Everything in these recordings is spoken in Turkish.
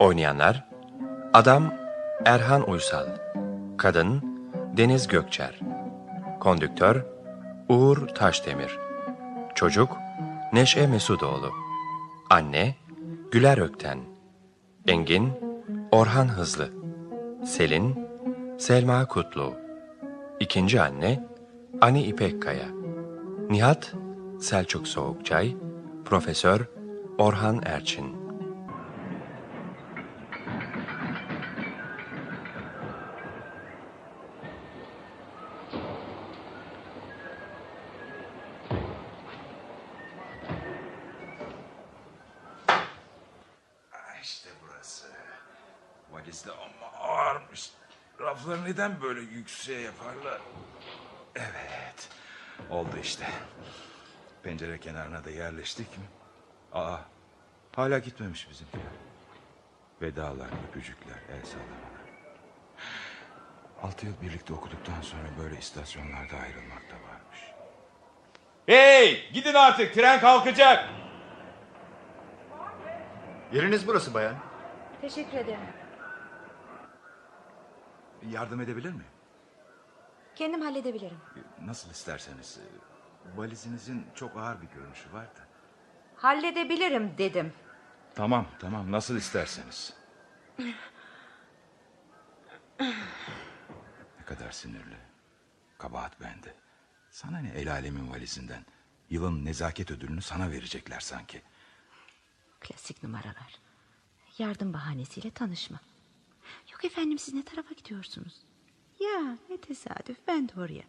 Oynayanlar Adam Erhan Uysal Kadın Deniz Gökçer Kondüktör Uğur Taşdemir Çocuk Neşe Mesudoğlu Anne Güler Ökten Engin Orhan Hızlı Selin Selma Kutlu İkinci anne Ani İpekkaya Nihat Selçuk Soğukçay Profesör Orhan Erçin İşte burası. Valizde ama ağırmış. Rafları neden böyle yükseğe yaparlar? Evet. Oldu işte. Pencere kenarına da yerleştik mi? Aa, hala gitmemiş bizimkiler. Vedalar, öpücükler, el sallamalar. Altı yıl birlikte okuduktan sonra böyle istasyonlarda ayrılmak da varmış. Hey! Gidin artık, tren kalkacak. Yeriniz burası bayan. Teşekkür ederim. Yardım edebilir miyim? Kendim halledebilirim. Nasıl isterseniz. Valizinizin çok ağır bir görünüşü var da. Halledebilirim dedim. Tamam tamam nasıl isterseniz. ne kadar sinirli. Kabahat bende. Sana ne el alemin valizinden. Yılın nezaket ödülünü sana verecekler sanki. Klasik numaralar. Yardım bahanesiyle tanışma. Yok efendim siz ne tarafa gidiyorsunuz? Ya ne tesadüf ben de oraya.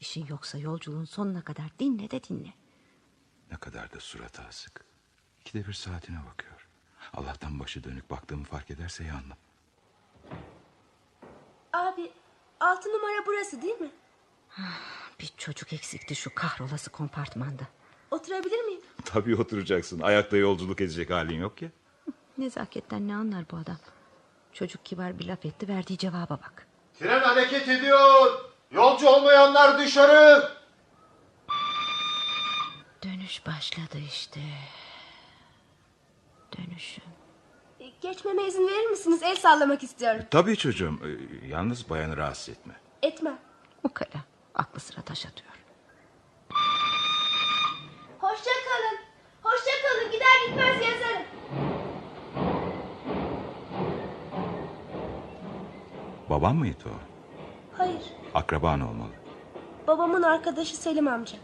İşin yoksa yolculuğun sonuna kadar dinle de dinle. Ne kadar da suratı asık. İkide bir saatine bakıyor. Allah'tan başı dönük baktığımı fark ederse yandım. Abi altı numara burası değil mi? Bir çocuk eksikti şu kahrolası kompartmanda. Oturabilir miyim? Tabii oturacaksın. Ayakta yolculuk edecek halin yok ya. Nezaketten ne anlar bu adam? Çocuk kibar bir laf etti verdiği cevaba bak. Tren hareket ediyor. Yolcu olmayanlar dışarı. Dönüş başladı işte. Dönüşüm. E, Geçmeme izin verir misiniz? El sallamak istiyorum. Tabii çocuğum. Ee, Yalnız bayanı rahatsız etme. Etmem. Ukala. Aklı sıra taş atıyor. Hoşça kalın. Hoşça kalın. Gider gitmez yazarım. Baban mıydı o? Hayır. Akraban olmalı. Babamın arkadaşı Selim amca.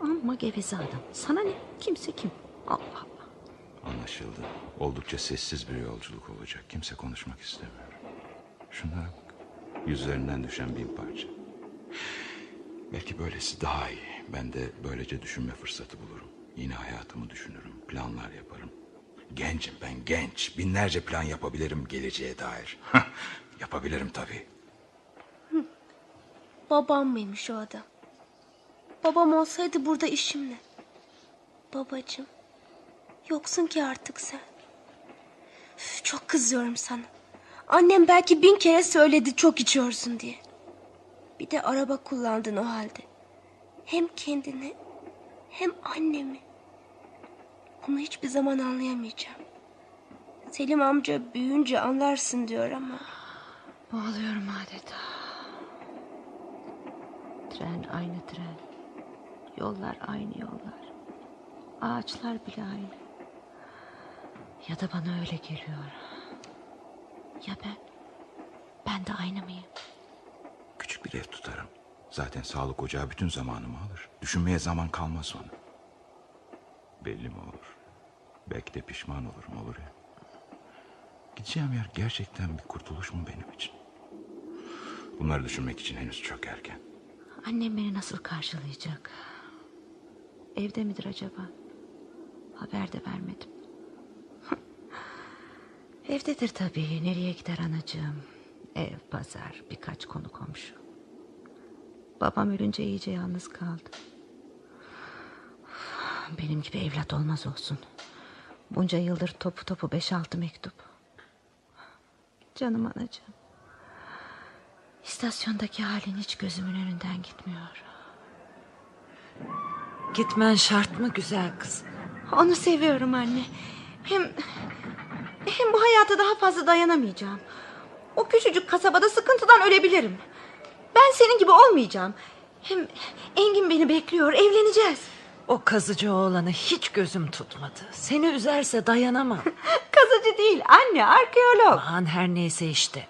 Amma geveze adam. Sana ne? Kimse kim? Allah Allah. Anlaşıldı. Oldukça sessiz bir yolculuk olacak. Kimse konuşmak istemiyor. Şunlara bak. Yüzlerinden düşen bin parça. Belki böylesi daha iyi. Ben de böylece düşünme fırsatı bulurum. Yine hayatımı düşünürüm. Planlar yaparım. Gencim ben genç. Binlerce plan yapabilirim geleceğe dair. yapabilirim tabii. Babam mıymış o adam? Babam olsaydı burada işim ne? Babacığım. Yoksun ki artık sen. Üf, çok kızıyorum sana. Annem belki bin kere söyledi çok içiyorsun diye. Bir de araba kullandın o halde. Hem kendini hem annemi. Bunu hiçbir zaman anlayamayacağım. Selim amca büyüyünce anlarsın diyor ama... Boğuluyorum adeta. Tren aynı tren. Yollar aynı yollar. Ağaçlar bile aynı. Ya da bana öyle geliyor. Ya ben? Ben de aynı mıyım? Küçük bir ev tutarım. Zaten sağlık ocağı bütün zamanımı alır. Düşünmeye zaman kalmaz sonra. Belli mi olur? Belki de pişman olurum olur ya. Gideceğim yer gerçekten bir kurtuluş mu benim için? Bunları düşünmek için henüz çok erken. Annem beni nasıl karşılayacak? Evde midir acaba? Haber de vermedim. Evdedir tabii. Nereye gider anacığım? Ev, pazar, birkaç konu komşu. Babam ölünce iyice yalnız kaldı. Benim gibi evlat olmaz olsun. Bunca yıldır topu topu beş altı mektup. Canım anacığım. İstasyondaki halin hiç gözümün önünden gitmiyor. Gitmen şart mı güzel kız? Onu seviyorum anne. Hem hem hayata daha fazla dayanamayacağım. O küçücük kasabada sıkıntıdan ölebilirim. Ben senin gibi olmayacağım. Hem Engin beni bekliyor, evleneceğiz. O kazıcı oğlanı hiç gözüm tutmadı. Seni üzerse dayanamam. Kazıcı değil anne, arkeolog. Aman her neyse işte.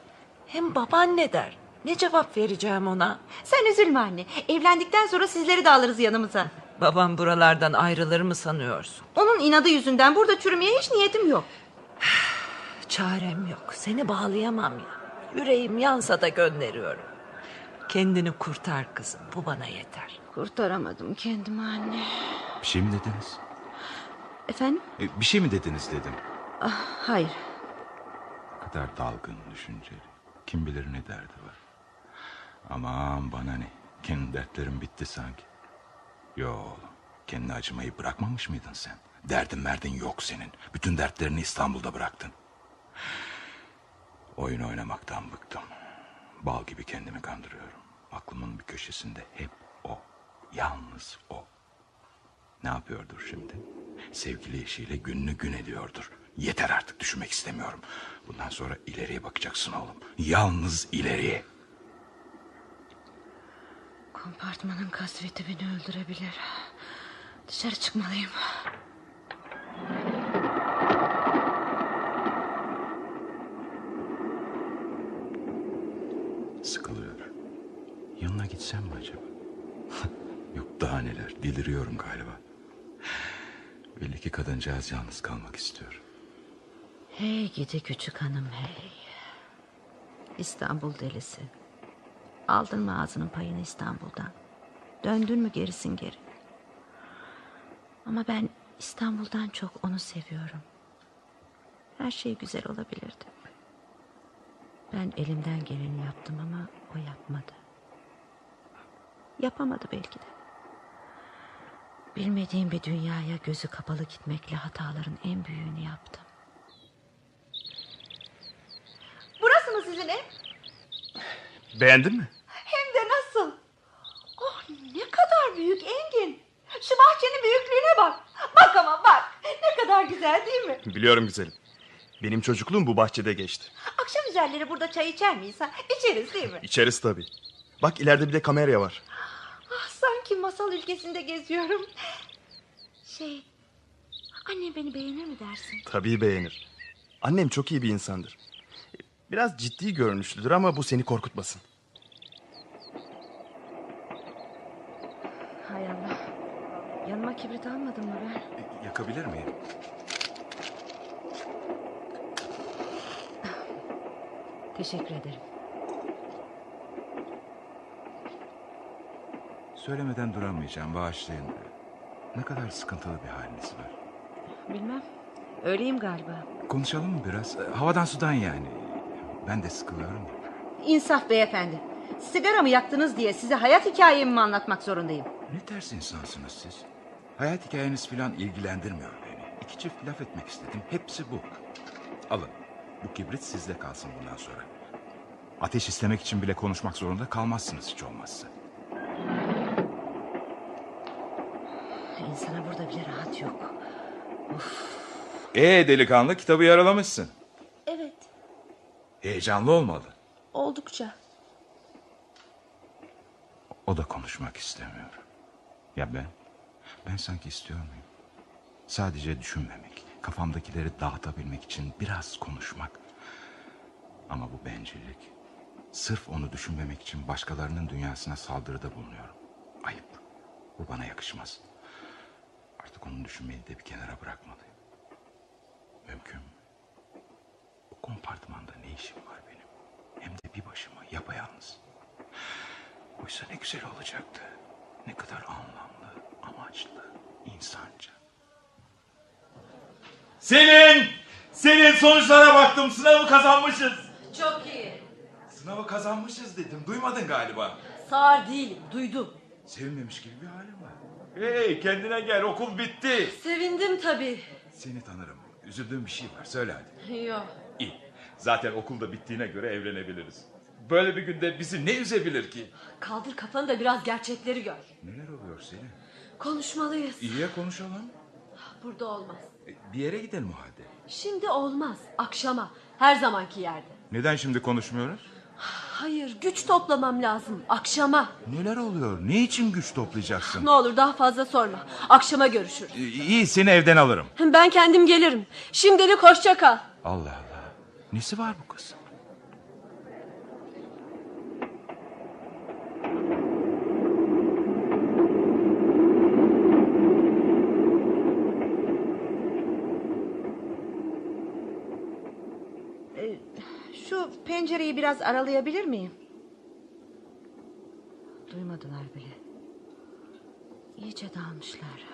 Hem baban ne der? Ne cevap vereceğim ona? Sen üzülme anne. Evlendikten sonra sizleri de alırız yanımıza. Babam buralardan ayrılır mı sanıyorsun? Onun inadı yüzünden burada çürümeye hiç niyetim yok. Çarem yok. Seni bağlayamam ya. Yüreğim yansa da gönderiyorum. Kendini kurtar kızım. Bu bana yeter. Kurtaramadım kendimi anne. Bir şey mi dediniz? Efendim? E, bir şey mi dediniz dedim. Hayır. Ne kadar dalgın, düşünceli. Kim bilir ne derdi var. Aman bana ne. Kendi dertlerim bitti sanki. Yo oğlum. Kendine acımayı bırakmamış mıydın sen? Derdin merdin yok senin. Bütün dertlerini İstanbul'da bıraktın. Oyun oynamaktan bıktım. Bal gibi kendimi kandırıyorum. Aklımın bir köşesinde hep o. Yalnız o. Ne yapıyordur şimdi? Sevgili eşiyle gününü gün ediyordur. Yeter artık düşünmek istemiyorum. Bundan sonra ileriye bakacaksın oğlum. Yalnız ileriye. Kompartmanın kasveti beni öldürebilir. Dışarı çıkmalıyım. Sıkılıyor. Yanına gitsem mi acaba? Yok daha neler. Deliriyorum galiba. Belli ki kadıncağız yalnız kalmak istiyor. Hey gidi küçük hanım hey. İstanbul delisi. Aldın mı ağzının payını İstanbul'dan? Döndün mü gerisin geri? Ama ben İstanbul'dan çok onu seviyorum. Her şey güzel olabilirdi. Ben elimden geleni yaptım ama o yapmadı. Yapamadı belki de. Bilmediğim bir dünyaya gözü kapalı gitmekle hataların en büyüğünü yaptım. Burası mı sizin ev? Beğendin mi? Hem de nasıl? Oh ne kadar büyük Engin. Şu bahçenin büyüklüğüne bak. Bak ama bak. Ne kadar güzel değil mi? Biliyorum güzelim. Benim çocukluğum bu bahçede geçti. Akşam üzerleri burada çay içer miyiz? Ha? İçeriz değil mi? İçeriz tabii. Bak ileride bir de kamera var. Ah, sanki masal ülkesinde geziyorum. Şey... Annem beni beğenir mi dersin? Tabii beğenir. Annem çok iyi bir insandır. Biraz ciddi görünüşlüdür ama bu seni korkutmasın. Hay Allah. Yanıma kibrit almadım mı ben? E, Yakabilir miyim? Teşekkür ederim. Söylemeden duramayacağım. Bağışlayın. Ne kadar sıkıntılı bir haliniz var. Bilmem. Öyleyim galiba. Konuşalım mı biraz? Havadan sudan yani. Ben de sıkılıyorum. İnsaf beyefendi. Sigaramı yaktınız diye size hayat hikayemi mi anlatmak zorundayım? Ne ters insansınız siz? Hayat hikayeniz filan ilgilendirmiyor beni. İki çift laf etmek istedim. Hepsi bu. Alın. Bu kibrit sizde kalsın bundan sonra. Ateş istemek için bile konuşmak zorunda kalmazsınız hiç olmazsa. İnsana burada bile rahat yok. Ee delikanlı kitabı yaralamışsın. Evet, Heyecanlı olmalı. oldukça. O da konuşmak istemiyor. Ya ben? Ben sanki istiyor muyum? Sadece düşünmemek, kafamdakileri dağıtabilmek için biraz konuşmak. Ama bu bencillik. Sırf onu düşünmemek için başkalarının dünyasına saldırıda bulunuyorum. Ayıp. Bu bana yakışmaz. Artık onu düşünmeyi de bir kenara bırakmalıyım. Mümkün mü? Bu kompartmanda ne işim var benim? Hem de bir başıma yapayalnız. Oysa ne güzel olacaktı. Ne kadar anlamlı, amaçlı, insanca. Senin, senin sonuçlara baktım sınavı kazanmışız. Çok iyi. Sınavı kazanmışız dedim. Duymadın galiba. Sağır değilim. Duydum. Sevinmemiş gibi bir halim var. Hey kendine gel okul bitti. Sevindim tabii. Seni tanırım. Üzüldüğün bir şey var. Söyle hadi. Yok. İyi. Zaten okulda bittiğine göre evlenebiliriz. Böyle bir günde bizi ne üzebilir ki? Kaldır kafanı da biraz gerçekleri gör. Neler oluyor senin? Konuşmalıyız. İyiye konuşalım. Burada olmaz. E, Bir yere gidelim o halde. Şimdi olmaz. Akşama. Her zamanki yerde. Neden şimdi konuşmuyoruz? Hayır güç toplamam lazım. Akşama. Neler oluyor? Ne için güç toplayacaksın? Ne olur daha fazla sorma. Akşama görüşürüz. İyi seni evden alırım. Ben kendim gelirim. Şimdilik hoşça kal. Allah Allah. Nesi var bu kız? Şu pencereyi biraz aralayabilir miyim? Duymadılar bile. İyice dağılmışlar.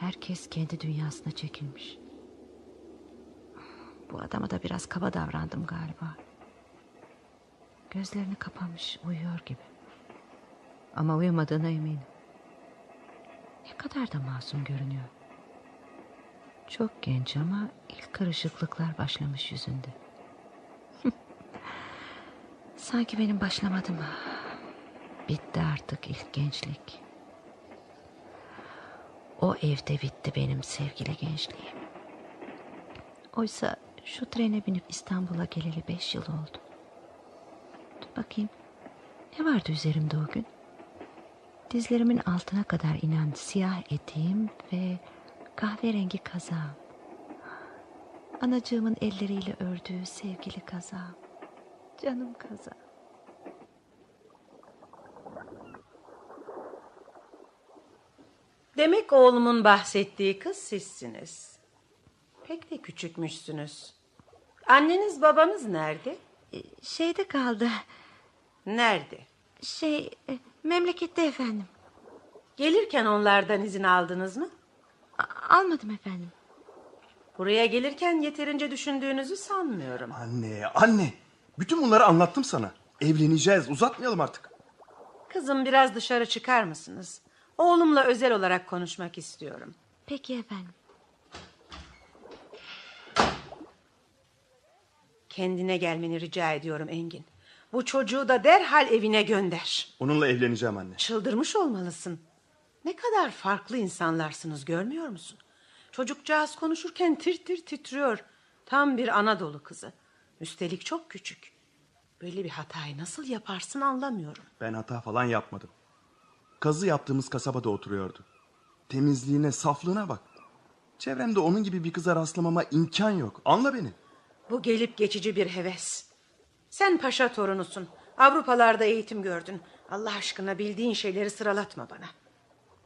Herkes kendi dünyasına çekilmiş. Bu adama da biraz kaba davrandım galiba. Gözlerini kapamış uyuyor gibi. Ama uyumadığına eminim. Ne kadar da masum görünüyor. Çok genç ama ilk karışıklıklar başlamış yüzünde. Sanki benim başlamadım. Bitti artık ilk gençlik. O evde bitti benim sevgili gençliğim. Oysa şu trene binip İstanbul'a geleli beş yıl oldu. Dur bakayım. Ne vardı üzerimde o gün? Dizlerimin altına kadar inen siyah eteğim ve kahverengi kazağım. Anacığımın elleriyle ördüğü sevgili kazağım. Canım kazağım. Demek oğlumun bahsettiği kız sizsiniz. Pek de küçükmüşsünüz. Anneniz babanız nerede? Ee, Şeyde kaldı. Nerede? Şey e, memlekette efendim. Gelirken onlardan izin aldınız mı? A- almadım efendim. Buraya gelirken yeterince düşündüğünüzü sanmıyorum. Anne, anne. Bütün bunları anlattım sana. Evleneceğiz. Uzatmayalım artık. Kızım biraz dışarı çıkar mısınız? Oğlumla özel olarak konuşmak istiyorum. Peki efendim. Kendine gelmeni rica ediyorum Engin. Bu çocuğu da derhal evine gönder. Onunla evleneceğim anne. Çıldırmış olmalısın. Ne kadar farklı insanlarsınız görmüyor musun? Çocukcağız konuşurken tir tir titriyor. Tam bir Anadolu kızı. Üstelik çok küçük. Böyle bir hatayı nasıl yaparsın anlamıyorum. Ben hata falan yapmadım. Kazı yaptığımız kasabada oturuyordu. Temizliğine, saflığına bak. Çevremde onun gibi bir kıza rastlamama imkan yok. Anla beni. Bu gelip geçici bir heves. Sen paşa torunusun. Avrupalarda eğitim gördün. Allah aşkına bildiğin şeyleri sıralatma bana.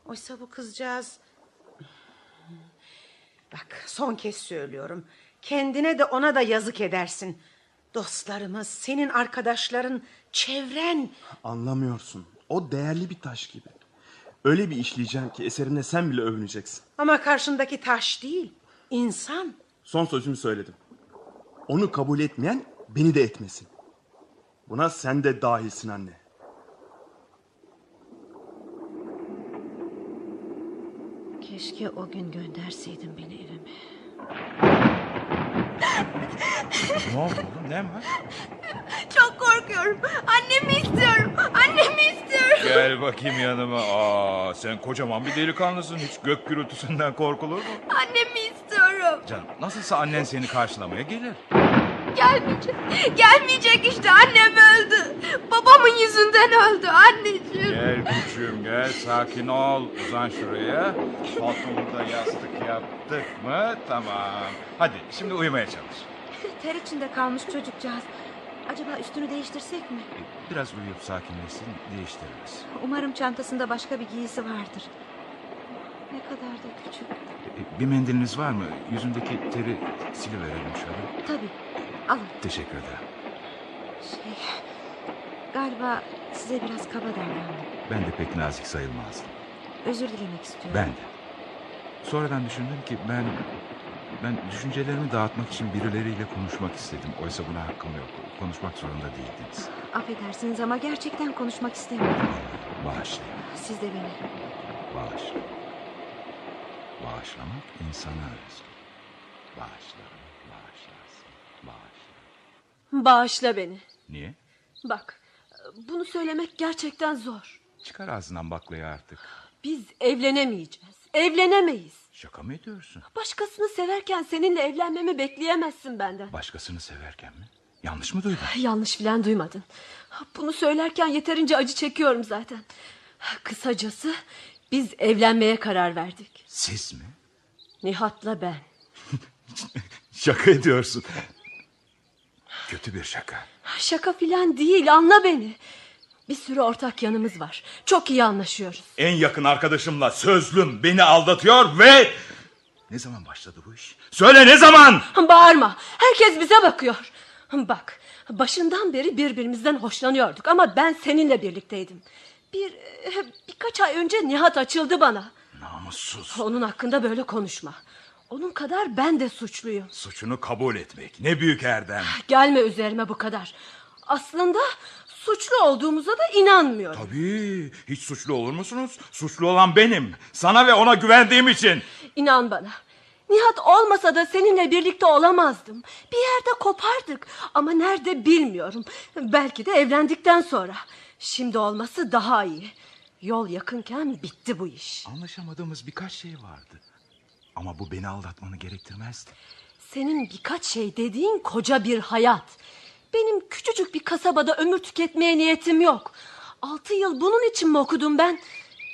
Oysa bu kızcağız... Bak son kez söylüyorum. Kendine de ona da yazık edersin. Dostlarımız, senin arkadaşların, çevren... Anlamıyorsun. O değerli bir taş gibi. Öyle bir işleyeceğim ki eserimle sen bile övüneceksin. Ama karşındaki taş değil, insan. Son sözümü söyledim. Onu kabul etmeyen beni de etmesin. Buna sen de dahilsin anne. Keşke o gün gönderseydin beni evime. Ne oldu oğlum? Ne var? Çok korkuyorum. Annemi istiyorum. Annemi istiyorum. Gel bakayım yanıma. Aa, sen kocaman bir delikanlısın. Hiç gök gürültüsünden korkulur mu? Annemi istiyorum. Canım nasılsa annen seni karşılamaya gelir. Gelmeyecek. Gelmeyecek işte. Annem öldü. Babamın yüzünden öldü anneciğim. Gel küçüğüm gel sakin ol. Uzan şuraya. Paltomu da yastık yaptık mı? Tamam. Hadi şimdi uyumaya çalış. Ter içinde kalmış çocukcağız. Acaba üstünü değiştirsek mi? Biraz uyuyup sakinleşsin değiştiririz. Umarım çantasında başka bir giysi vardır. Ne kadar da küçük. E, Bir mendiliniz var mı? Yüzündeki teri siliverelim şöyle. Tabii. Alın. Teşekkür ederim. Şey, galiba size biraz kaba davrandım. Ben de pek nazik sayılmazdım. Özür dilemek istiyorum. Ben de. Sonradan düşündüm ki ben ben düşüncelerimi dağıtmak için birileriyle konuşmak istedim. Oysa buna hakkım yok. Konuşmak zorunda değildiniz. Affedersiniz ama gerçekten konuşmak istemiyorum. Bağışlayın. Siz de beni. Bağışla. Bağışlamak insana özgü. Bağışla. Bağışla. Beni. Niye? Bak bunu söylemek gerçekten zor. Çıkar ağzından baklayı artık. Biz evlenemeyeceğiz. Evlenemeyiz. Şaka mı ediyorsun? Başkasını severken seninle evlenmemi bekleyemezsin benden. Başkasını severken mi? Yanlış mı duydum? Yanlış filan duymadın. Bunu söylerken yeterince acı çekiyorum zaten. Kısacası biz evlenmeye karar verdik. Siz mi? Nihat'la ben. Şaka ediyorsun. Kötü bir şaka. Şaka filan değil anla beni. Bir sürü ortak yanımız var. Çok iyi anlaşıyoruz. En yakın arkadaşımla sözlüm beni aldatıyor ve... Ne zaman başladı bu iş? Söyle ne zaman? Bağırma. Herkes bize bakıyor. Bak başından beri birbirimizden hoşlanıyorduk ama ben seninle birlikteydim. Bir birkaç ay önce Nihat açıldı bana. Namussuz. Onun hakkında böyle konuşma. Onun kadar ben de suçluyum. Suçunu kabul etmek ne büyük erdem. Gelme üzerime bu kadar. Aslında suçlu olduğumuza da inanmıyorum. Tabii hiç suçlu olur musunuz? Suçlu olan benim. Sana ve ona güvendiğim için. İnan bana. Nihat olmasa da seninle birlikte olamazdım. Bir yerde kopardık ama nerede bilmiyorum. Belki de evlendikten sonra. Şimdi olması daha iyi. Yol yakınken bitti bu iş. Anlaşamadığımız birkaç şey vardı. Ama bu beni aldatmanı gerektirmezdi. Senin birkaç şey dediğin koca bir hayat. Benim küçücük bir kasabada ömür tüketmeye niyetim yok. Altı yıl bunun için mi okudum ben?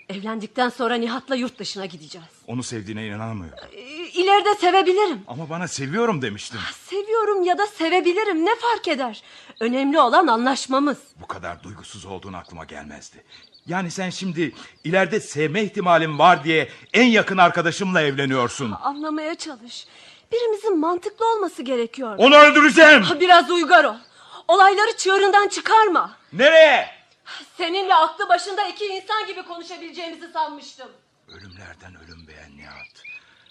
Evlendikten sonra Nihat'la yurt dışına gideceğiz. Onu sevdiğine inanamıyorum. Ee, İleride sevebilirim. Ama bana seviyorum demiştin. Seviyorum ya da sevebilirim ne fark eder? Önemli olan anlaşmamız. Bu kadar duygusuz olduğun aklıma gelmezdi. Yani sen şimdi ileride sevme ihtimalim var diye en yakın arkadaşımla evleniyorsun. Anlamaya çalış. Birimizin mantıklı olması gerekiyor. Onu öldüreceğim. Biraz uygar ol. Olayları çığırından çıkarma. Nereye? Seninle aklı başında iki insan gibi konuşabileceğimizi sanmıştım. Ölümlerden ölüm beğen Nihat.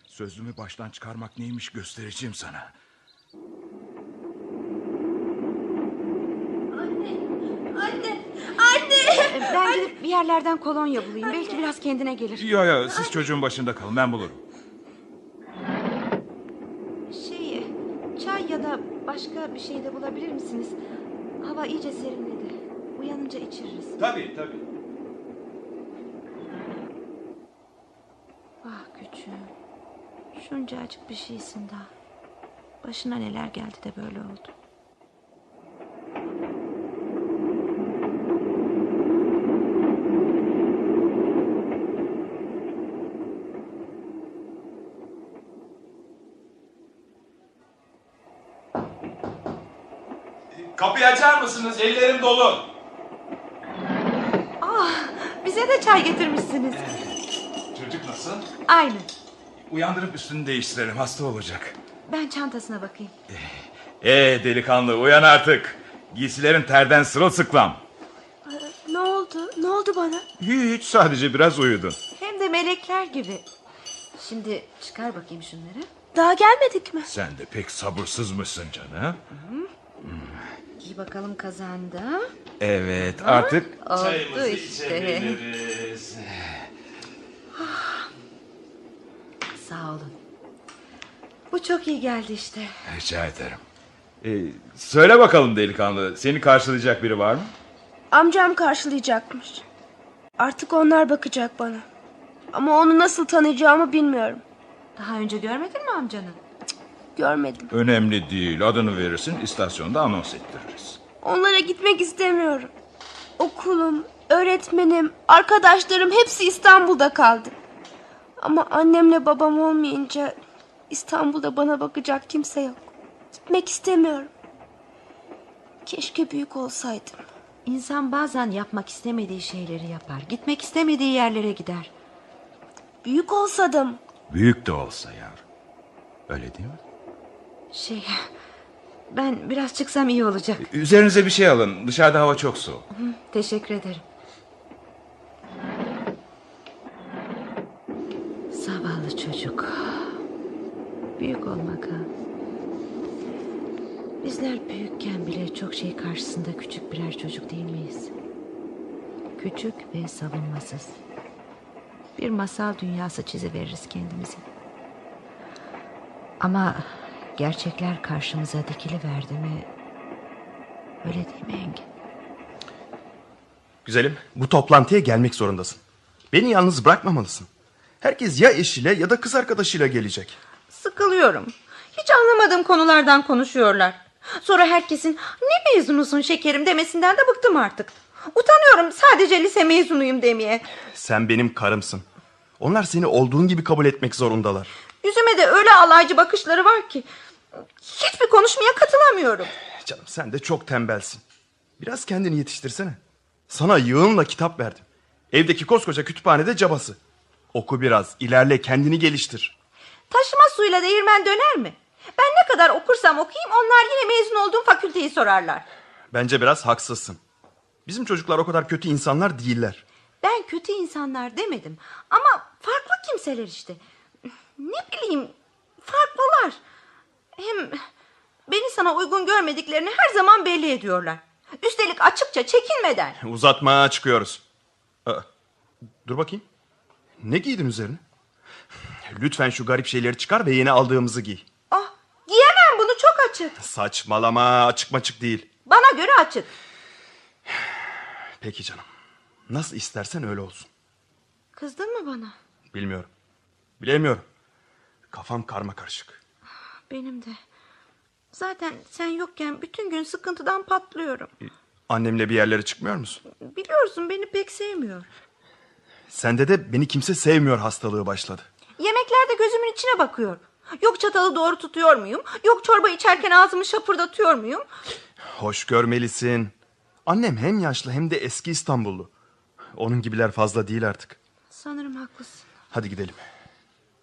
Sözümü baştan çıkarmak neymiş göstereceğim sana. Anne, anne. Ben gidip bir yerlerden kolonya bulayım. Belki biraz kendine gelir. Yo yo siz çocuğun başında kalın ben bulurum. Şey, çay ya da başka bir şey de bulabilir misiniz? Hava iyice serinledi. Uyanınca içiririz. Tabii tabii. Ah küçüğüm. Şuncacık bir şeysin daha. Başına neler geldi de böyle oldu. Kapıyı açar mısınız? Ellerim dolu. Bize de çay getirmişsiniz. Çocuk nasıl? Aynı. Uyandırıp üstünü değiştirelim hasta olacak. Ben çantasına bakayım. Ee delikanlı uyan artık. Giysilerin terden sırılsıklam. Ne oldu? Ne oldu bana? Hiç sadece biraz uyudun. Hem de melekler gibi. Şimdi çıkar bakayım şunları. Daha gelmedik mi? Sen de pek sabırsız mısın canım? Giy bakalım kazanda. Evet artık Oldu çayımızı işte. içebiliriz. Sağ olun. Bu çok iyi geldi işte. Rica ederim. Ee, söyle bakalım delikanlı seni karşılayacak biri var mı? Amcam karşılayacakmış. Artık onlar bakacak bana. Ama onu nasıl tanıyacağımı bilmiyorum. Daha önce görmedin mi amcanı? Görmedim. Önemli değil adını verirsin istasyonda anons ettiririz. Onlara gitmek istemiyorum. Okulum, öğretmenim, arkadaşlarım hepsi İstanbul'da kaldı. Ama annemle babam olmayınca İstanbul'da bana bakacak kimse yok. Gitmek istemiyorum. Keşke büyük olsaydım. İnsan bazen yapmak istemediği şeyleri yapar. Gitmek istemediği yerlere gider. Büyük olsadım. Büyük de olsa yar. Öyle değil mi? Şey, ben biraz çıksam iyi olacak. Üzerinize bir şey alın dışarıda hava çok soğuk. Teşekkür ederim. Zavallı çocuk. Büyük olmak ha. Bizler büyükken bile çok şey karşısında küçük birer çocuk değil miyiz? Küçük ve savunmasız. Bir masal dünyası çiziveririz kendimize. Ama gerçekler karşımıza dikili verdi mi... Öyle değil mi Engin? Güzelim bu toplantıya gelmek zorundasın. Beni yalnız bırakmamalısın. Herkes ya eşiyle ya da kız arkadaşıyla gelecek. Sıkılıyorum. Hiç anlamadığım konulardan konuşuyorlar. Sonra herkesin ne mezunusun şekerim demesinden de bıktım artık. Utanıyorum sadece lise mezunuyum demeye. Sen benim karımsın. Onlar seni olduğun gibi kabul etmek zorundalar. Yüzüme de öyle alaycı bakışları var ki. Hiçbir konuşmaya katılamıyorum. Canım sen de çok tembelsin. Biraz kendini yetiştirsene. Sana yığınla kitap verdim. Evdeki koskoca kütüphanede cabası. Oku biraz, ilerle, kendini geliştir. Taşıma suyla değirmen döner mi? Ben ne kadar okursam okuyayım onlar yine mezun olduğum fakülteyi sorarlar. Bence biraz haksızsın. Bizim çocuklar o kadar kötü insanlar değiller. Ben kötü insanlar demedim. Ama farklı kimseler işte. Ne bileyim farklılar. Hem beni sana uygun görmediklerini her zaman belli ediyorlar. Üstelik açıkça çekinmeden. Uzatma çıkıyoruz. Aa, dur bakayım. Ne giydin üzerine? Lütfen şu garip şeyleri çıkar ve yeni aldığımızı giy. Ah, giyemem bunu çok açık. Saçmalama açık maçık değil. Bana göre açık. Peki canım. Nasıl istersen öyle olsun. Kızdın mı bana? Bilmiyorum. Bilemiyorum. Kafam karma karışık. Benim de. Zaten sen yokken bütün gün sıkıntıdan patlıyorum. Annemle bir yerlere çıkmıyor musun? Biliyorsun beni pek sevmiyor. Sende de beni kimse sevmiyor hastalığı başladı. Yemeklerde gözümün içine bakıyor. Yok çatalı doğru tutuyor muyum? Yok çorba içerken ağzımı şapırdatıyor muyum? Hoş görmelisin. Annem hem yaşlı hem de eski İstanbullu. Onun gibiler fazla değil artık. Sanırım haklısın. Hadi gidelim.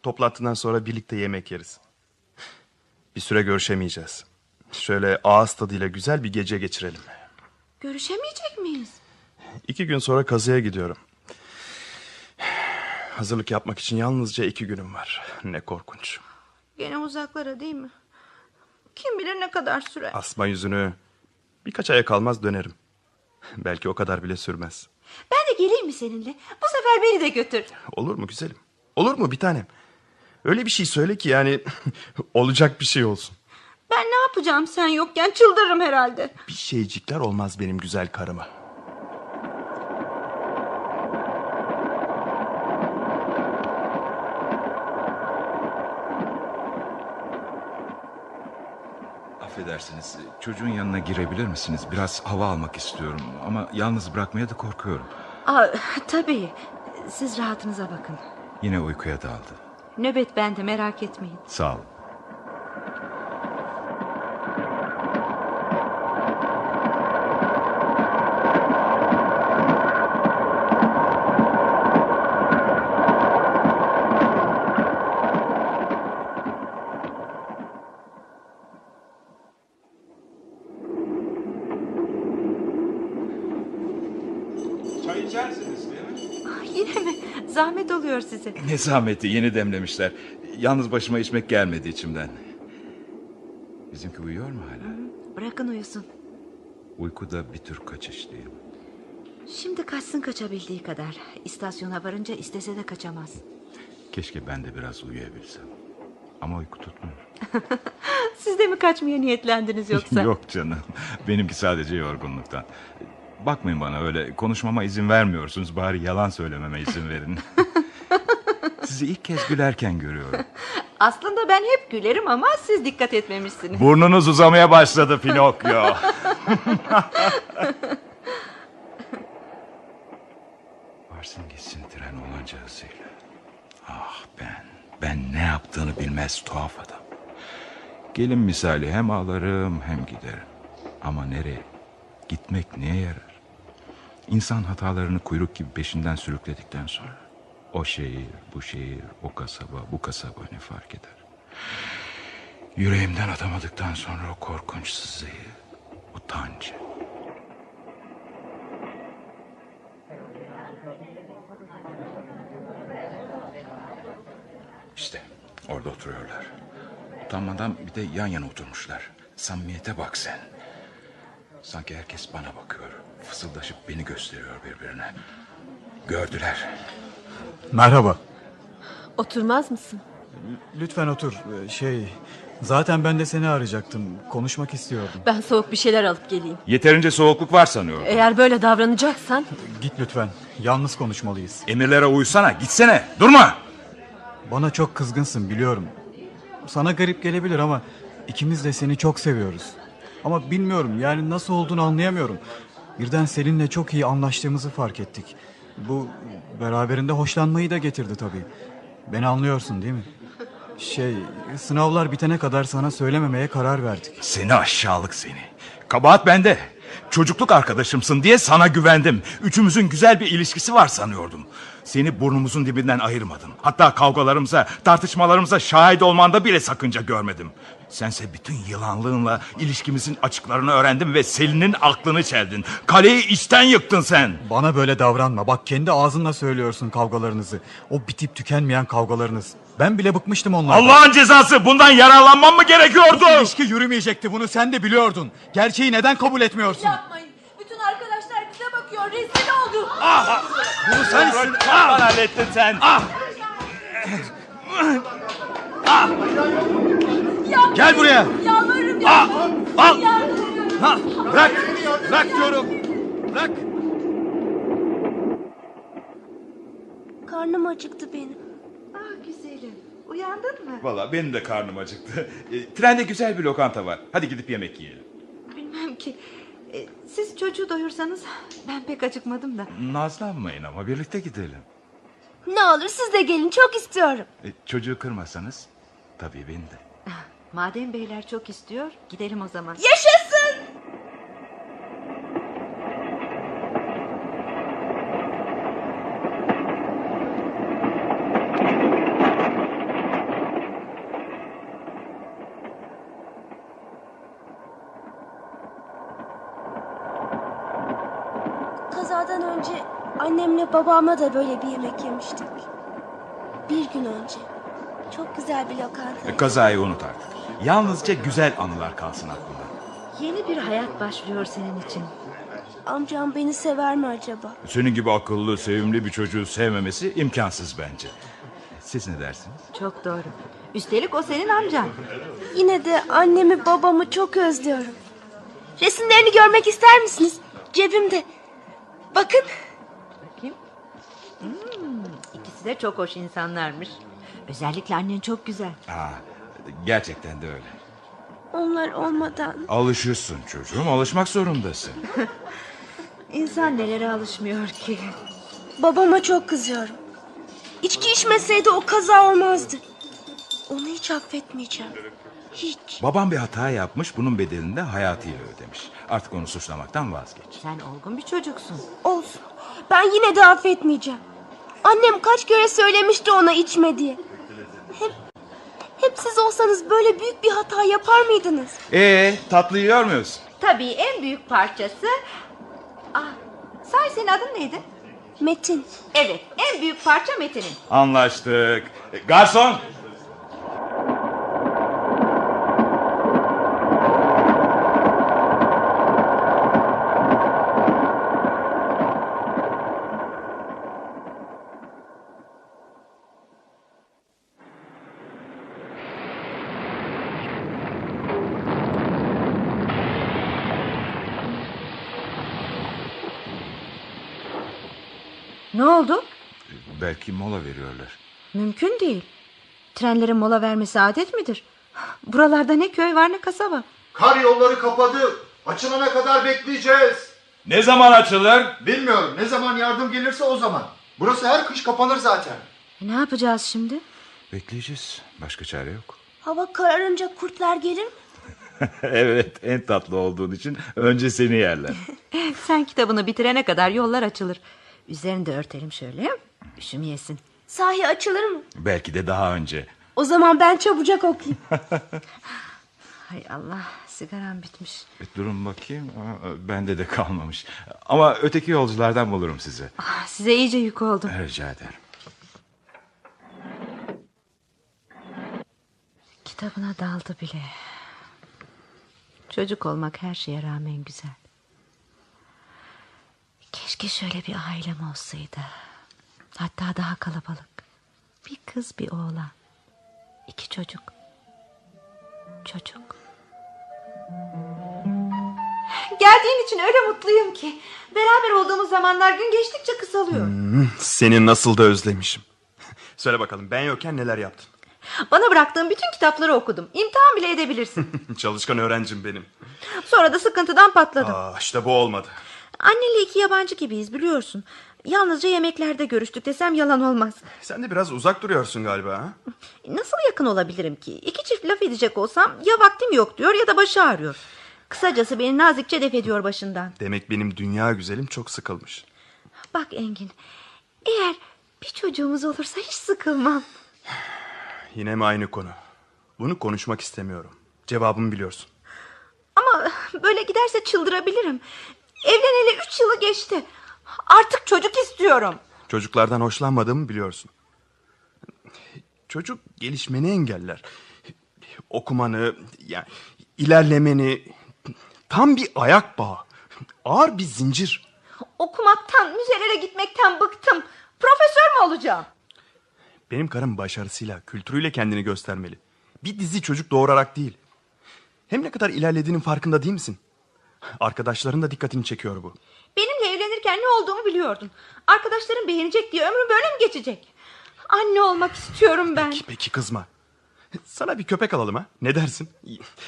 Toplantından sonra birlikte yemek yeriz. Bir süre görüşemeyeceğiz. Şöyle ağız tadıyla güzel bir gece geçirelim. Görüşemeyecek miyiz? İki gün sonra kazıya gidiyorum. Hazırlık yapmak için yalnızca iki günüm var. Ne korkunç. Gene uzaklara değil mi? Kim bilir ne kadar sürer. Asma yüzünü. Birkaç aya kalmaz dönerim. Belki o kadar bile sürmez. Ben de geleyim mi seninle? Bu sefer beni de götür. Olur mu güzelim? Olur mu bir tanem? Öyle bir şey söyle ki yani olacak bir şey olsun. Ben ne yapacağım sen yokken çıldırırım herhalde. Bir şeycikler olmaz benim güzel karıma. Affedersiniz çocuğun yanına girebilir misiniz? Biraz hava almak istiyorum ama yalnız bırakmaya da korkuyorum. Aa, tabii. Siz rahatınıza bakın. Yine uykuya daldı. Nöbet bende merak etmeyin. Sağ ol. Çay içersiniz değil mi? Ah, Yine mi? Size. Ne zahmeti yeni demlemişler. Yalnız başıma içmek gelmedi içimden. Bizimki uyuyor mu hala? Bırakın uyusun. Uyku da bir tür kaçış değil mi? Şimdi kaçsın kaçabildiği kadar. İstasyona varınca istese de kaçamaz. Keşke ben de biraz uyuyabilsem. Ama uyku tutmuyor. Siz de mi kaçmaya niyetlendiniz yoksa? Yok canım. Benimki sadece yorgunluktan. Bakmayın bana öyle konuşmama izin vermiyorsunuz. Bari yalan söylememe izin verin. Sizi ilk kez gülerken görüyorum. Aslında ben hep gülerim ama siz dikkat etmemişsiniz. Burnunuz uzamaya başladı Pinokyo. Varsın gitsin tren olanca hızıyla. Ah ben, ben ne yaptığını bilmez tuhaf adam. Gelin misali hem ağlarım hem giderim. Ama nereye? Gitmek neye yarar? İnsan hatalarını kuyruk gibi peşinden sürükledikten sonra... ...o şehir, bu şehir, o kasaba, bu kasaba ne fark eder? Yüreğimden atamadıktan sonra o korkunç sızıyı, utancı. İşte orada oturuyorlar. Utanmadan bir de yan yana oturmuşlar. Samimiyete bak sen. Sanki herkes bana bakıyor. Fısıldaşıp beni gösteriyor birbirine. Gördüler. Merhaba. Oturmaz mısın? Lütfen otur. Şey, zaten ben de seni arayacaktım. Konuşmak istiyordum. Ben soğuk bir şeyler alıp geleyim. Yeterince soğukluk var sanıyorum. Eğer böyle davranacaksan Git lütfen. Yalnız konuşmalıyız. Emirlere uysana, gitsene, durma. Bana çok kızgınsın biliyorum. Sana garip gelebilir ama ikimiz de seni çok seviyoruz. Ama bilmiyorum yani nasıl olduğunu anlayamıyorum. Birden seninle çok iyi anlaştığımızı fark ettik. Bu beraberinde hoşlanmayı da getirdi tabii. Beni anlıyorsun değil mi? Şey, sınavlar bitene kadar sana söylememeye karar verdik. Seni aşağılık seni. Kabahat bende. Çocukluk arkadaşımsın diye sana güvendim. Üçümüzün güzel bir ilişkisi var sanıyordum. Seni burnumuzun dibinden ayırmadım. Hatta kavgalarımıza, tartışmalarımıza şahit olmanda bile sakınca görmedim. Sense bütün yılanlığınla ilişkimizin açıklarını öğrendin ve Selin'in aklını çeldin. Kaleyi içten yıktın sen. Bana böyle davranma. Bak kendi ağzınla söylüyorsun kavgalarınızı. O bitip tükenmeyen kavgalarınız. Ben bile bıkmıştım onlardan. Allah'ın cezası bundan yararlanmam mı gerekiyordu? Bu ilişki yürümeyecekti bunu sen de biliyordun. Gerçeği neden kabul etmiyorsun? Yapmayın. Bütün arkadaşlar bize bakıyor. Rezil olduk. Bunu sensin. Çoktan hallettin sen. Gel buraya. Yalvarırım ya. Al. Yalvarırım. Ha, bırak. Bırak diyorum. Bırak. Karnım acıktı benim. Ah güzelim. Uyandın mı? Valla benim de karnım acıktı. E, trende güzel bir lokanta var. Hadi gidip yemek yiyelim. Bilmem ki. E, siz çocuğu doyursanız ben pek acıkmadım da. Nazlanmayın ama birlikte gidelim. Ne olur siz de gelin çok istiyorum. E, çocuğu kırmasanız tabii beni de. Madem beyler çok istiyor gidelim o zaman. Yaşasın. Kazadan önce annemle babamla da böyle bir yemek yemiştik. Bir gün önce. Çok güzel bir lokanta. E, kazayı unut artık. Yalnızca güzel anılar kalsın aklında. Yeni bir hayat başlıyor senin için. Amcam beni sever mi acaba? Senin gibi akıllı, sevimli bir çocuğu sevmemesi imkansız bence. Siz ne dersiniz? Çok doğru. Üstelik o senin amcan. Yine de annemi babamı çok özlüyorum. Resimlerini görmek ister misiniz? Cebimde. Bakın. Bakayım. Hmm, ikisi de çok hoş insanlarmış. Özellikle annen çok güzel. Ha, gerçekten de öyle. Onlar olmadan Alışırsın çocuğum, alışmak zorundasın. İnsan nelere alışmıyor ki. babama çok kızıyorum. İçki içmeseydi o kaza olmazdı. Onu hiç affetmeyeceğim. Hiç. Babam bir hata yapmış, bunun bedelini de hayatıyla ödemiş. Artık onu suçlamaktan vazgeç. Sen olgun bir çocuksun. Olsun. Ben yine de affetmeyeceğim. Annem kaç kere söylemişti ona içme diye. Hep, hep siz olsanız böyle büyük bir hata yapar mıydınız? Ee, tatlı yiyor muyuz? Tabii en büyük parçası... Ah, sahi senin adın neydi? Metin. Evet, en büyük parça Metin'in. Anlaştık. Garson! Ne oldu? Belki mola veriyorlar. Mümkün değil. Trenlerin mola vermesi adet midir? Buralarda ne köy var ne kasaba. Kar yolları kapadı. Açılana kadar bekleyeceğiz. Ne zaman açılır? Bilmiyorum ne zaman yardım gelirse o zaman. Burası her kış kapanır zaten. E, ne yapacağız şimdi? Bekleyeceğiz. Başka çare yok. Hava kararınca kurtlar gelir mi? evet, en tatlı olduğun için önce seni yerler. Sen kitabını bitirene kadar yollar açılır. Üzerini de örtelim şöyle. Üşümeyesin. Sahi açılır mı? Belki de daha önce. O zaman ben çabucak okuyayım. Hay Allah sigaram bitmiş. E, durun bakayım. Bende de kalmamış. Ama öteki yolculardan bulurum sizi. Ah, size iyice yük oldum. Rica ederim. Kitabına daldı bile. Çocuk olmak her şeye rağmen güzel. Keşke şöyle bir ailem olsaydı. Hatta daha kalabalık. Bir kız bir oğlan. İki çocuk. Çocuk. Geldiğin için öyle mutluyum ki. Beraber olduğumuz zamanlar gün geçtikçe kısalıyor. Seni nasıl da özlemişim. Söyle bakalım ben yokken neler yaptın? Bana bıraktığın bütün kitapları okudum. İmtihan bile edebilirsin. Çalışkan öğrencim benim. Sonra da sıkıntıdan patladım. Aa, işte bu olmadı. Annenle iki yabancı gibiyiz biliyorsun. Yalnızca yemeklerde görüştük desem yalan olmaz. Sen de biraz uzak duruyorsun galiba ha? Nasıl yakın olabilirim ki? İki çift laf edecek olsam ya vaktim yok diyor ya da başı ağrıyor. Kısacası beni nazikçe def ediyor başından. Demek benim dünya güzelim çok sıkılmış. Bak Engin, eğer bir çocuğumuz olursa hiç sıkılmam. Yine mi aynı konu? Bunu konuşmak istemiyorum. Cevabımı biliyorsun. Ama böyle giderse çıldırabilirim. Evleneli üç yılı geçti. Artık çocuk istiyorum. Çocuklardan hoşlanmadığımı biliyorsun. Çocuk gelişmeni engeller. Okumanı, yani ilerlemeni tam bir ayak bağı. Ağır bir zincir. Okumaktan, müzelere gitmekten bıktım. Profesör mü olacağım? Benim karım başarısıyla, kültürüyle kendini göstermeli. Bir dizi çocuk doğurarak değil. Hem ne kadar ilerlediğinin farkında değil misin? Arkadaşların da dikkatini çekiyor bu. Benimle evlenirken ne olduğumu biliyordun. Arkadaşlarım beğenecek diye ömrüm böyle mi geçecek? Anne olmak istiyorum ben. Peki, peki kızma. Sana bir köpek alalım ha? Ne dersin?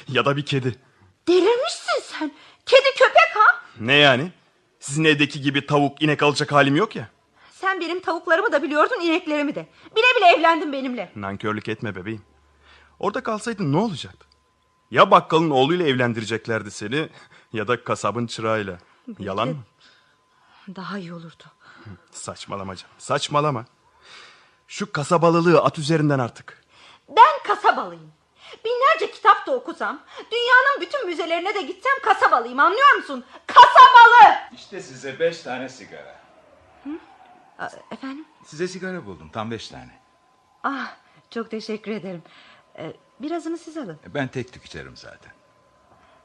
Ya da bir kedi. Delirmişsin sen. Kedi köpek ha? Ne yani? Sizin evdeki gibi tavuk, inek alacak halim yok ya. Sen benim tavuklarımı da biliyordun, ineklerimi de. Bile bile evlendin benimle. Nankörlük etme bebeğim. Orada kalsaydın ne olacaktı? Ya bakkalın oğluyla evlendireceklerdi seni ya da kasabın çırağıyla. Yalan mı? Daha iyi olurdu. Saçmalama canım. Saçmalama. Şu kasabalılığı at üzerinden artık. Ben kasabalıyım. Binlerce kitap da okusam, dünyanın bütün müzelerine de gitsem kasabalıyım anlıyor musun? Kasabalı! İşte size beş tane sigara. Aa, Efendim? Size sigara buldum tam beş tane. Ah, çok teşekkür ederim. Ee, birazını siz alın. Ben tek tük içerim zaten.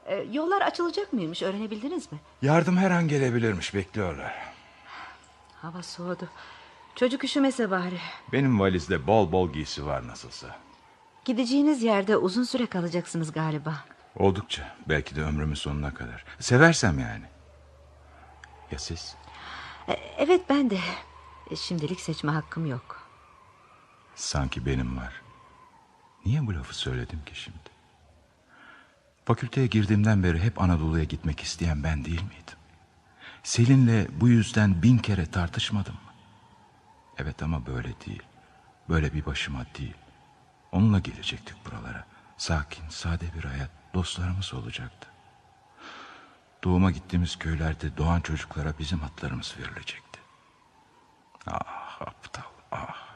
Ee, yollar açılacak mıymış öğrenebildiniz mi? Yardım her an gelebilirmiş bekliyorlar. Hava soğudu. Çocuk üşümese bari. Benim valizde bol bol giysi var nasılsa. Gideceğiniz yerde uzun süre kalacaksınız galiba. Oldukça belki de ömrümün sonuna kadar. Seversem yani. Ya siz? Ee, evet ben de. Ee, Şimdilik seçme hakkım yok. Sanki benim var. Niye bu lafı söyledim ki şimdi? Fakülteye girdiğimden beri hep Anadolu'ya gitmek isteyen ben değil miydim? Selin'le bu yüzden bin kere tartışmadım mı? Evet ama böyle değil. Böyle bir başıma değil. Onunla gelecektik buralara. Sakin, sade bir hayat. Dostlarımız olacaktı. Doğuma gittiğimiz köylerde doğan çocuklara bizim adlarımız verilecekti. Ah aptal, ah.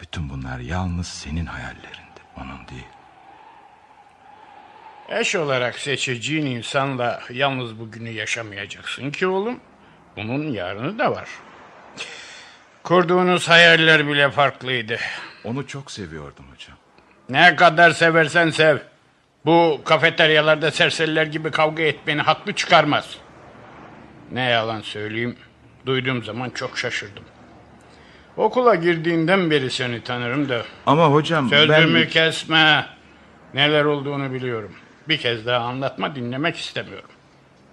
Bütün bunlar yalnız senin hayallerinde, onun değil. Eş olarak seçeceğin insanla yalnız bugünü yaşamayacaksın ki oğlum. Bunun yarını da var. Kurduğunuz hayaller bile farklıydı. Onu çok seviyordum hocam. Ne kadar seversen sev. Bu kafeteryalarda serseriler gibi kavga etmeni haklı çıkarmaz. Ne yalan söyleyeyim, duyduğum zaman çok şaşırdım. Okula girdiğinden beri seni tanırım da Ama hocam Sözümü ben... kesme. Neler olduğunu biliyorum. Bir kez daha anlatma dinlemek istemiyorum.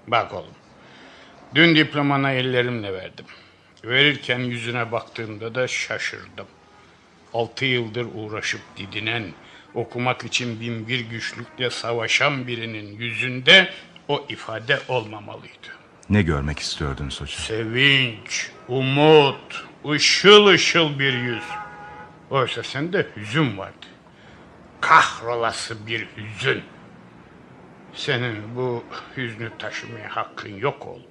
Bak oğlum. Dün diplomana ellerimle verdim. Verirken yüzüne baktığımda da şaşırdım. Altı yıldır uğraşıp didinen, okumak için bin bir güçlükle savaşan birinin yüzünde o ifade olmamalıydı. Ne görmek istiyordunuz hocam? Sevinç, umut, ışıl ışıl bir yüz. Oysa sende hüzün vardı. Kahrolası bir hüzün. Senin bu hüznü taşımaya hakkın yok oğlum.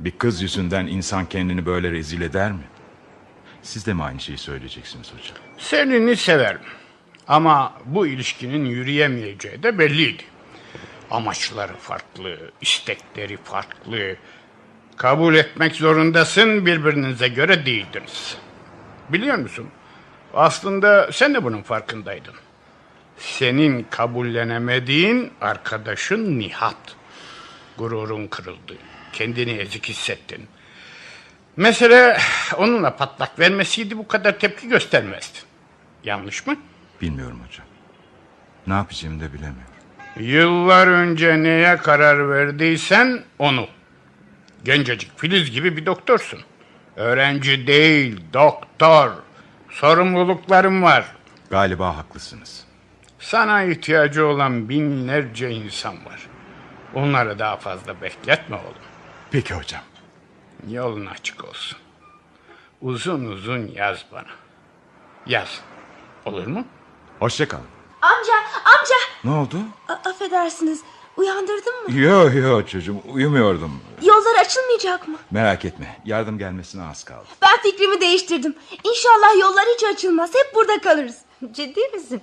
Bir kız yüzünden insan kendini böyle rezil eder mi? Siz de mi aynı şeyi söyleyeceksiniz hocam? Senin'i severim. Ama bu ilişkinin yürüyemeyeceği de belliydi. Amaçları farklı, istekleri farklı. Kabul etmek zorundasın, birbirinize göre değildiniz. Biliyor musun? Aslında sen de bunun farkındaydın. Senin kabullenemediğin arkadaşın Nihat. Gururun kırıldı. Kendini ezik hissettin. Mesele onunla patlak vermesiydi bu kadar tepki göstermezdin. Yanlış mı? Bilmiyorum hocam. Ne yapacağımı da bilemiyorum. Yıllar önce neye karar verdiysen onu. Gencecik Filiz gibi bir doktorsun. Öğrenci değil, doktor. Sorumluluklarım var. Galiba haklısınız. Sana ihtiyacı olan binlerce insan var. Onları daha fazla bekletme oğlum. Peki hocam. Yolun açık olsun. Uzun uzun yaz bana. Yaz. Olur mu? Hoşça kalın. Amca, amca. Ne oldu? A- affedersiniz. Uyandırdın mı? Yo yo çocuğum uyumuyordum. Yollar açılmayacak mı? Merak etme yardım gelmesine az kaldı. Ben fikrimi değiştirdim. İnşallah yollar hiç açılmaz. Hep burada kalırız. Ciddi misin?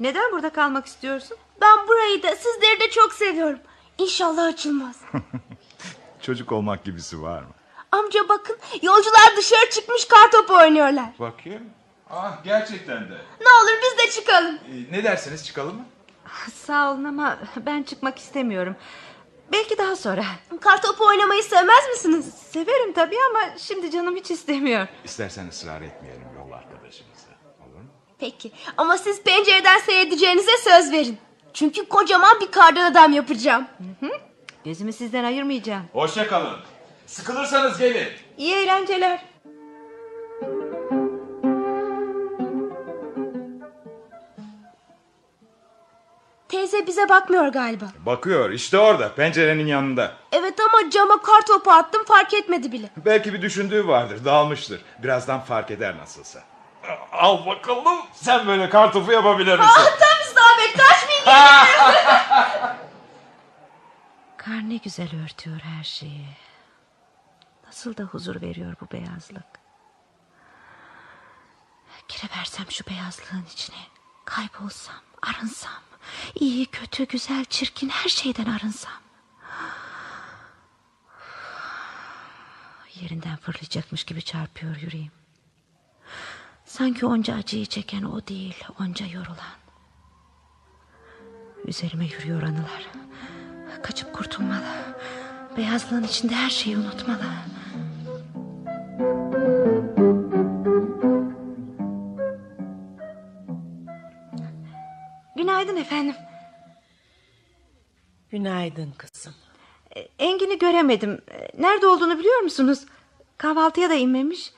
Neden burada kalmak istiyorsun? Ben burayı da sizleri de çok seviyorum. İnşallah açılmaz. Çocuk olmak gibisi var mı? Amca bakın yolcular dışarı çıkmış kartopu oynuyorlar. Bakayım. Ah gerçekten de. Ne olur biz de çıkalım. Ee, ne dersiniz çıkalım mı? Sağ olun ama ben çıkmak istemiyorum. Belki daha sonra. Kartopu oynamayı sevmez misiniz? Severim tabii ama şimdi canım hiç istemiyor. İstersen ısrar etmeyelim yol arkadaşımıza. Peki ama siz pencereden seyredeceğinize söz verin. Çünkü kocaman bir kardan adam yapacağım. Gözümü sizden ayırmayacağım. Hoşça kalın. Sıkılırsanız gelin. İyi eğlenceler. Teyze bize bakmıyor galiba. Bakıyor işte orada pencerenin yanında. Evet ama cama kartopu attım fark etmedi bile. Belki bir düşündüğü vardır dağılmıştır. Birazdan fark eder nasılsa. Al bakalım sen böyle kartopu yapabilir misin? Ah tam isabet kaçmayın gelin. Kar ne güzel örtüyor her şeyi. Nasıl da huzur veriyor bu beyazlık. Gireversem şu beyazlığın içine. Kaybolsam, arınsam. iyi, kötü, güzel, çirkin her şeyden arınsam. Yerinden fırlayacakmış gibi çarpıyor yüreğim. Sanki onca acıyı çeken o değil, onca yorulan. Üzerime yürüyor anılar. Kaçıp kurtulmalı. Beyazlığın içinde her şeyi unutmalı. Günaydın efendim. Günaydın kızım. Engin'i göremedim. Nerede olduğunu biliyor musunuz? Kahvaltıya da inmemiş.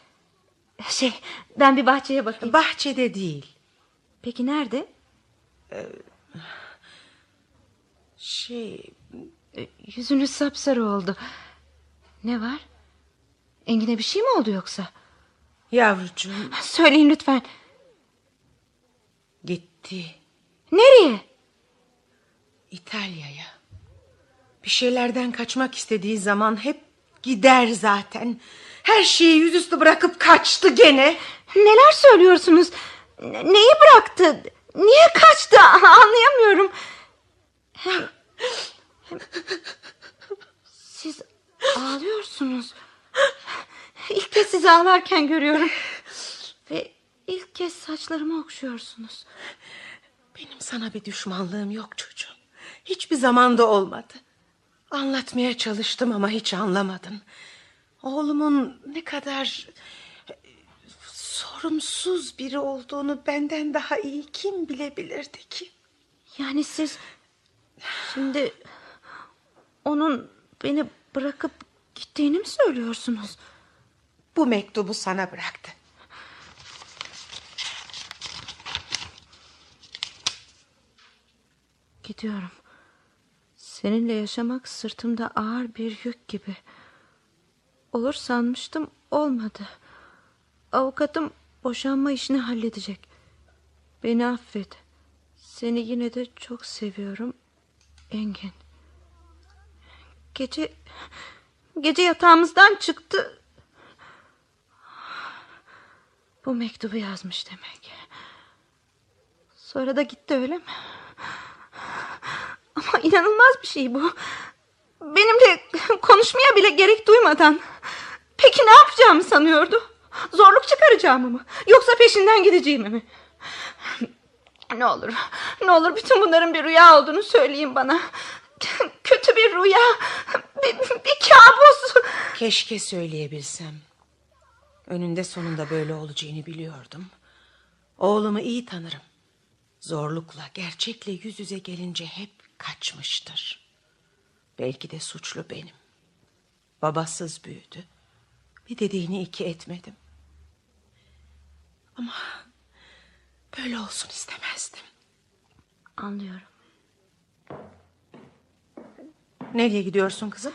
Şey, ben bir bahçeye bakayım. Bahçede değil. Peki nerede? Şey, E, Yüzünüz sapsarı oldu. Ne var? Engin'e bir şey mi oldu yoksa? yavrucuğum Söyleyin lütfen. gitti Nereye? İtalya'ya. Bir şeylerden kaçmak istediği zaman hep gider zaten. Her şeyi yüzüstü bırakıp kaçtı gene. Neler söylüyorsunuz? Ne- Neyi bıraktı? Niye kaçtı? Anlayamıyorum. Hem, hem- siz ağlıyorsunuz. İlk kez sizi ağlarken görüyorum. Ve ilk kez saçlarımı okşuyorsunuz. Benim sana bir düşmanlığım yok çocuğum. Hiçbir zamanda olmadı. Anlatmaya çalıştım ama hiç anlamadın. Oğlumun ne kadar e, sorumsuz biri olduğunu benden daha iyi kim bilebilirdi ki? Yani siz şimdi onun beni bırakıp gittiğini mi söylüyorsunuz? Bu mektubu sana bıraktı. Gidiyorum. Seninle yaşamak sırtımda ağır bir yük gibi. Olur sanmıştım olmadı. Avukatım boşanma işini halledecek. Beni affet. Seni yine de çok seviyorum. Engin. Gece gece yatağımızdan çıktı. Bu mektubu yazmış demek. Sonra da gitti öyle mi? Ama inanılmaz bir şey bu. Benimle konuşmaya bile gerek duymadan. Peki ne yapacağımı sanıyordu? Zorluk çıkaracağımı mı? Yoksa peşinden gideceğimi mi? Ne olur, ne olur bütün bunların bir rüya olduğunu söyleyin bana. Kötü bir rüya, bir, bir kabus. Keşke söyleyebilsem. Önünde sonunda böyle olacağını biliyordum. Oğlumu iyi tanırım. Zorlukla, gerçekle yüz yüze gelince hep kaçmıştır. Belki de suçlu benim. Babasız büyüdü. Bir dediğini iki etmedim. Ama böyle olsun istemezdim. Anlıyorum. Nereye gidiyorsun kızım?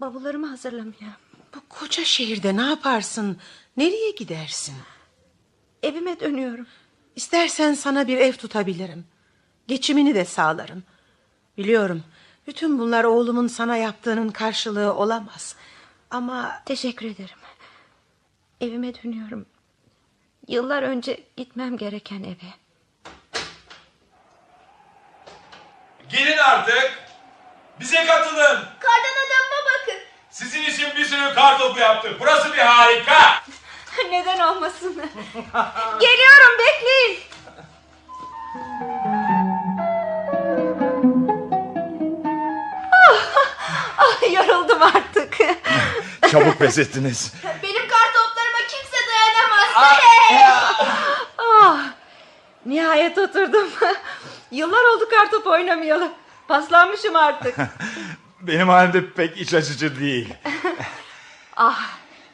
Bavullarımı hazırlamaya. Bu koca şehirde ne yaparsın? Nereye gidersin? Evime dönüyorum. İstersen sana bir ev tutabilirim. Geçimini de sağlarım. Biliyorum. Bütün bunlar oğlumun sana yaptığının karşılığı olamaz. Ama Teşekkür ederim. Evime dönüyorum. Yıllar önce gitmem gereken eve. Gelin artık. Bize katılın. Kardan adamıma bakın. Sizin için bir sürü kar topu yaptık. Burası bir harika. Neden olmasın? Geliyorum bekleyin. yoruldum artık. Çabuk pes ettiniz. Benim kar toplarıma kimse dayanamaz. Ah, nihayet oturdum. Yıllar oldu kartop oynamayalı. Paslanmışım artık. Benim halimde pek iç açıcı değil. ah,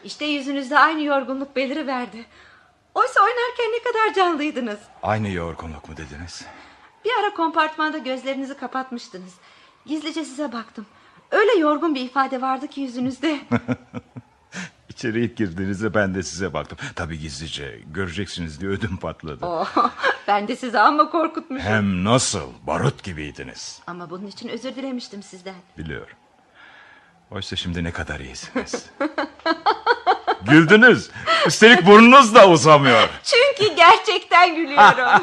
işte yüzünüzde aynı yorgunluk beliriverdi. Oysa oynarken ne kadar canlıydınız. Aynı yorgunluk mu dediniz? Bir ara kompartmanda gözlerinizi kapatmıştınız. Gizlice size baktım. Öyle yorgun bir ifade vardı ki yüzünüzde. İçeri ilk girdiğinizde ben de size baktım. Tabii gizlice göreceksiniz diye ödüm patladı. Oh, ben de sizi amma korkutmuşum. Hem nasıl barut gibiydiniz. Ama bunun için özür dilemiştim sizden. Biliyorum. Oysa şimdi ne kadar iyisiniz. Güldünüz. Üstelik burnunuz da uzamıyor. Çünkü gerçekten gülüyorum.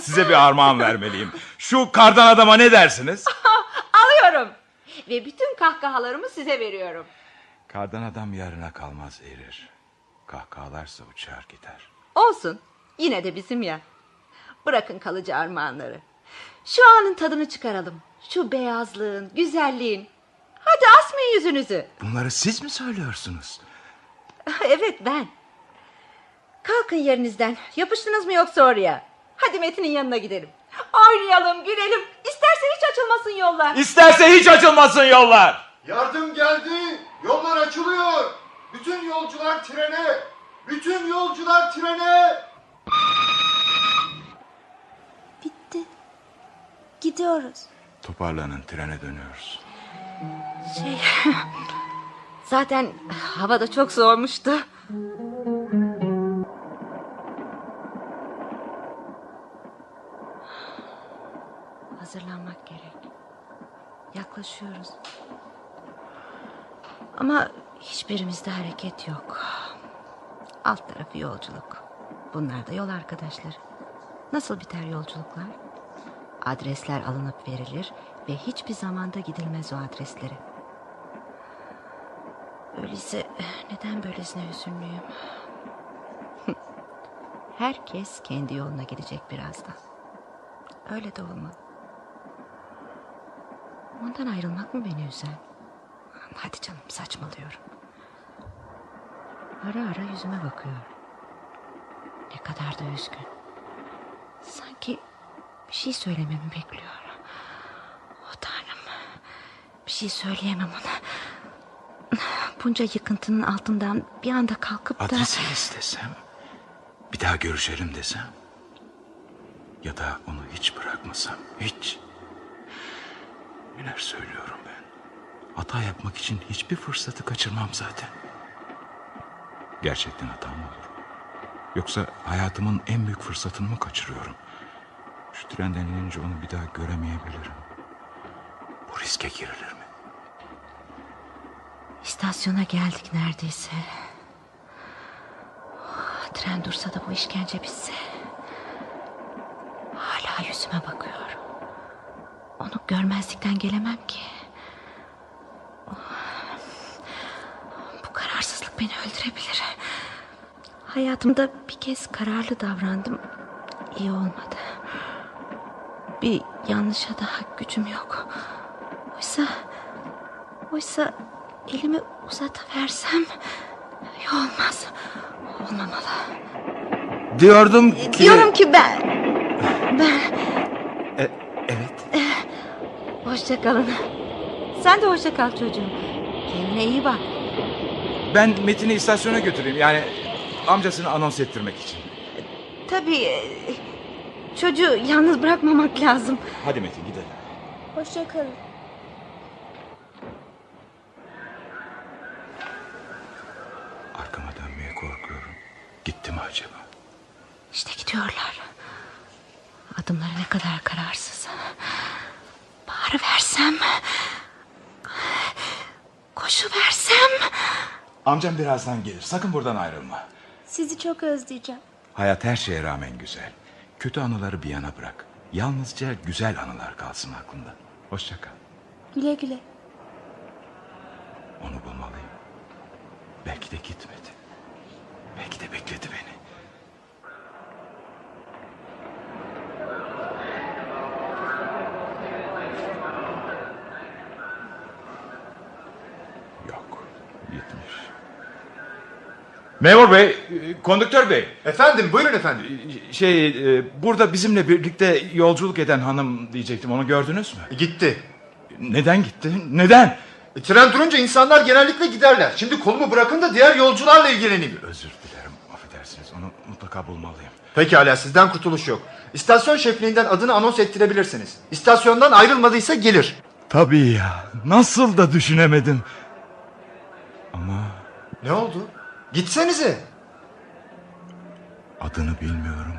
Size bir armağan vermeliyim. Şu kardan adama ne dersiniz? Alıyorum. Ve bütün kahkahalarımı size veriyorum. Kardan adam yarına kalmaz erir. Kahkahalarsa uçar gider. Olsun. Yine de bizim ya. Bırakın kalıcı armağanları. Şu anın tadını çıkaralım. Şu beyazlığın, güzelliğin. Hadi asmayın yüzünüzü. Bunları siz mi söylüyorsunuz? evet ben. Kalkın yerinizden. Yapıştınız mı yoksa oraya? Hadi Metin'in yanına gidelim. Oynayalım, gülelim. İstersen hiç açılmasın yollar. İsterse hiç açılmasın yollar. Yardım geldi. Yollar açılıyor. Bütün yolcular trene. Bütün yolcular trene. Bitti. Gidiyoruz. Toparlanın trene dönüyoruz. Şey, zaten havada çok soğumuştu. Hazırlanmak gerek. Yaklaşıyoruz. Ama hiçbirimizde hareket yok. Alt tarafı yolculuk. Bunlar da yol arkadaşları. Nasıl biter yolculuklar? Adresler alınıp verilir ve hiçbir zamanda gidilmez o adreslere. Öyleyse neden böylesine hüzünlüyüm? Herkes kendi yoluna gidecek birazdan. Öyle de olmalı. Ondan ayrılmak mı beni üzen? Hadi canım saçmalıyorum. Ara ara yüzüme bakıyor. Ne kadar da üzgün. Sanki bir şey söylememi bekliyor. O tanrım. Bir şey söyleyemem ona. Bunca yıkıntının altından bir anda kalkıp da... Adresi istesem, bir daha görüşelim desem. Ya da onu hiç bırakmasam, hiç. Neler söylüyorum ben. Hata yapmak için hiçbir fırsatı kaçırmam zaten. Gerçekten hatam mı olur? Yoksa hayatımın en büyük fırsatını mı kaçırıyorum? Şu trenden inince onu bir daha göremeyebilirim. Bu riske girilir mi? İstasyona geldik neredeyse. Tren dursa da bu işkence bitse. Hala yüzüme bakıyor. Görmezlikten gelemem ki. Bu kararsızlık beni öldürebilir. Hayatımda bir kez kararlı davrandım. İyi olmadı. Bir yanlışa daha gücüm yok. Oysa... Oysa elimi uzatıversem... iyi olmaz. Olmamalı. Diyordum ki... Diyorum ki ben... Ben... E, evet. Hoşça kalın. Sen de hoşça kal çocuğum. Kendine iyi bak. Ben Metin'i istasyona götüreyim. Yani amcasını anons ettirmek için. Tabii e, çocuğu yalnız bırakmamak lazım. Hadi Metin gidelim. Hoşça kalın. Arkama dönmeye korkuyorum. Gitti mi acaba? İşte gidiyorlar. Adımları ne kadar kararsız. Bağırı versem. Koşu versem. Amcam birazdan gelir. Sakın buradan ayrılma. Sizi çok özleyeceğim. Hayat her şeye rağmen güzel. Kötü anıları bir yana bırak. Yalnızca güzel anılar kalsın aklında. Hoşça kal. Güle güle. Onu bulmalıyım. Belki de gitmedi. Belki de bekledi beni. Yok, gitmiş. Memur bey, e, kondüktör bey. Efendim buyurun efendim. Şey, e, burada bizimle birlikte yolculuk eden hanım diyecektim. Onu gördünüz mü? Gitti. Neden gitti? Neden? E, tren durunca insanlar genellikle giderler. Şimdi kolumu bırakın da diğer yolcularla ilgileneyim. Özür dilerim, affedersiniz. Onu mutlaka bulmalıyım. Pekala sizden kurtuluş yok. İstasyon şefliğinden adını anons ettirebilirsiniz. İstasyondan ayrılmadıysa gelir. Tabii ya. Nasıl da düşünemedim. Ama Ne oldu? Gitsenize. adını bilmiyorum.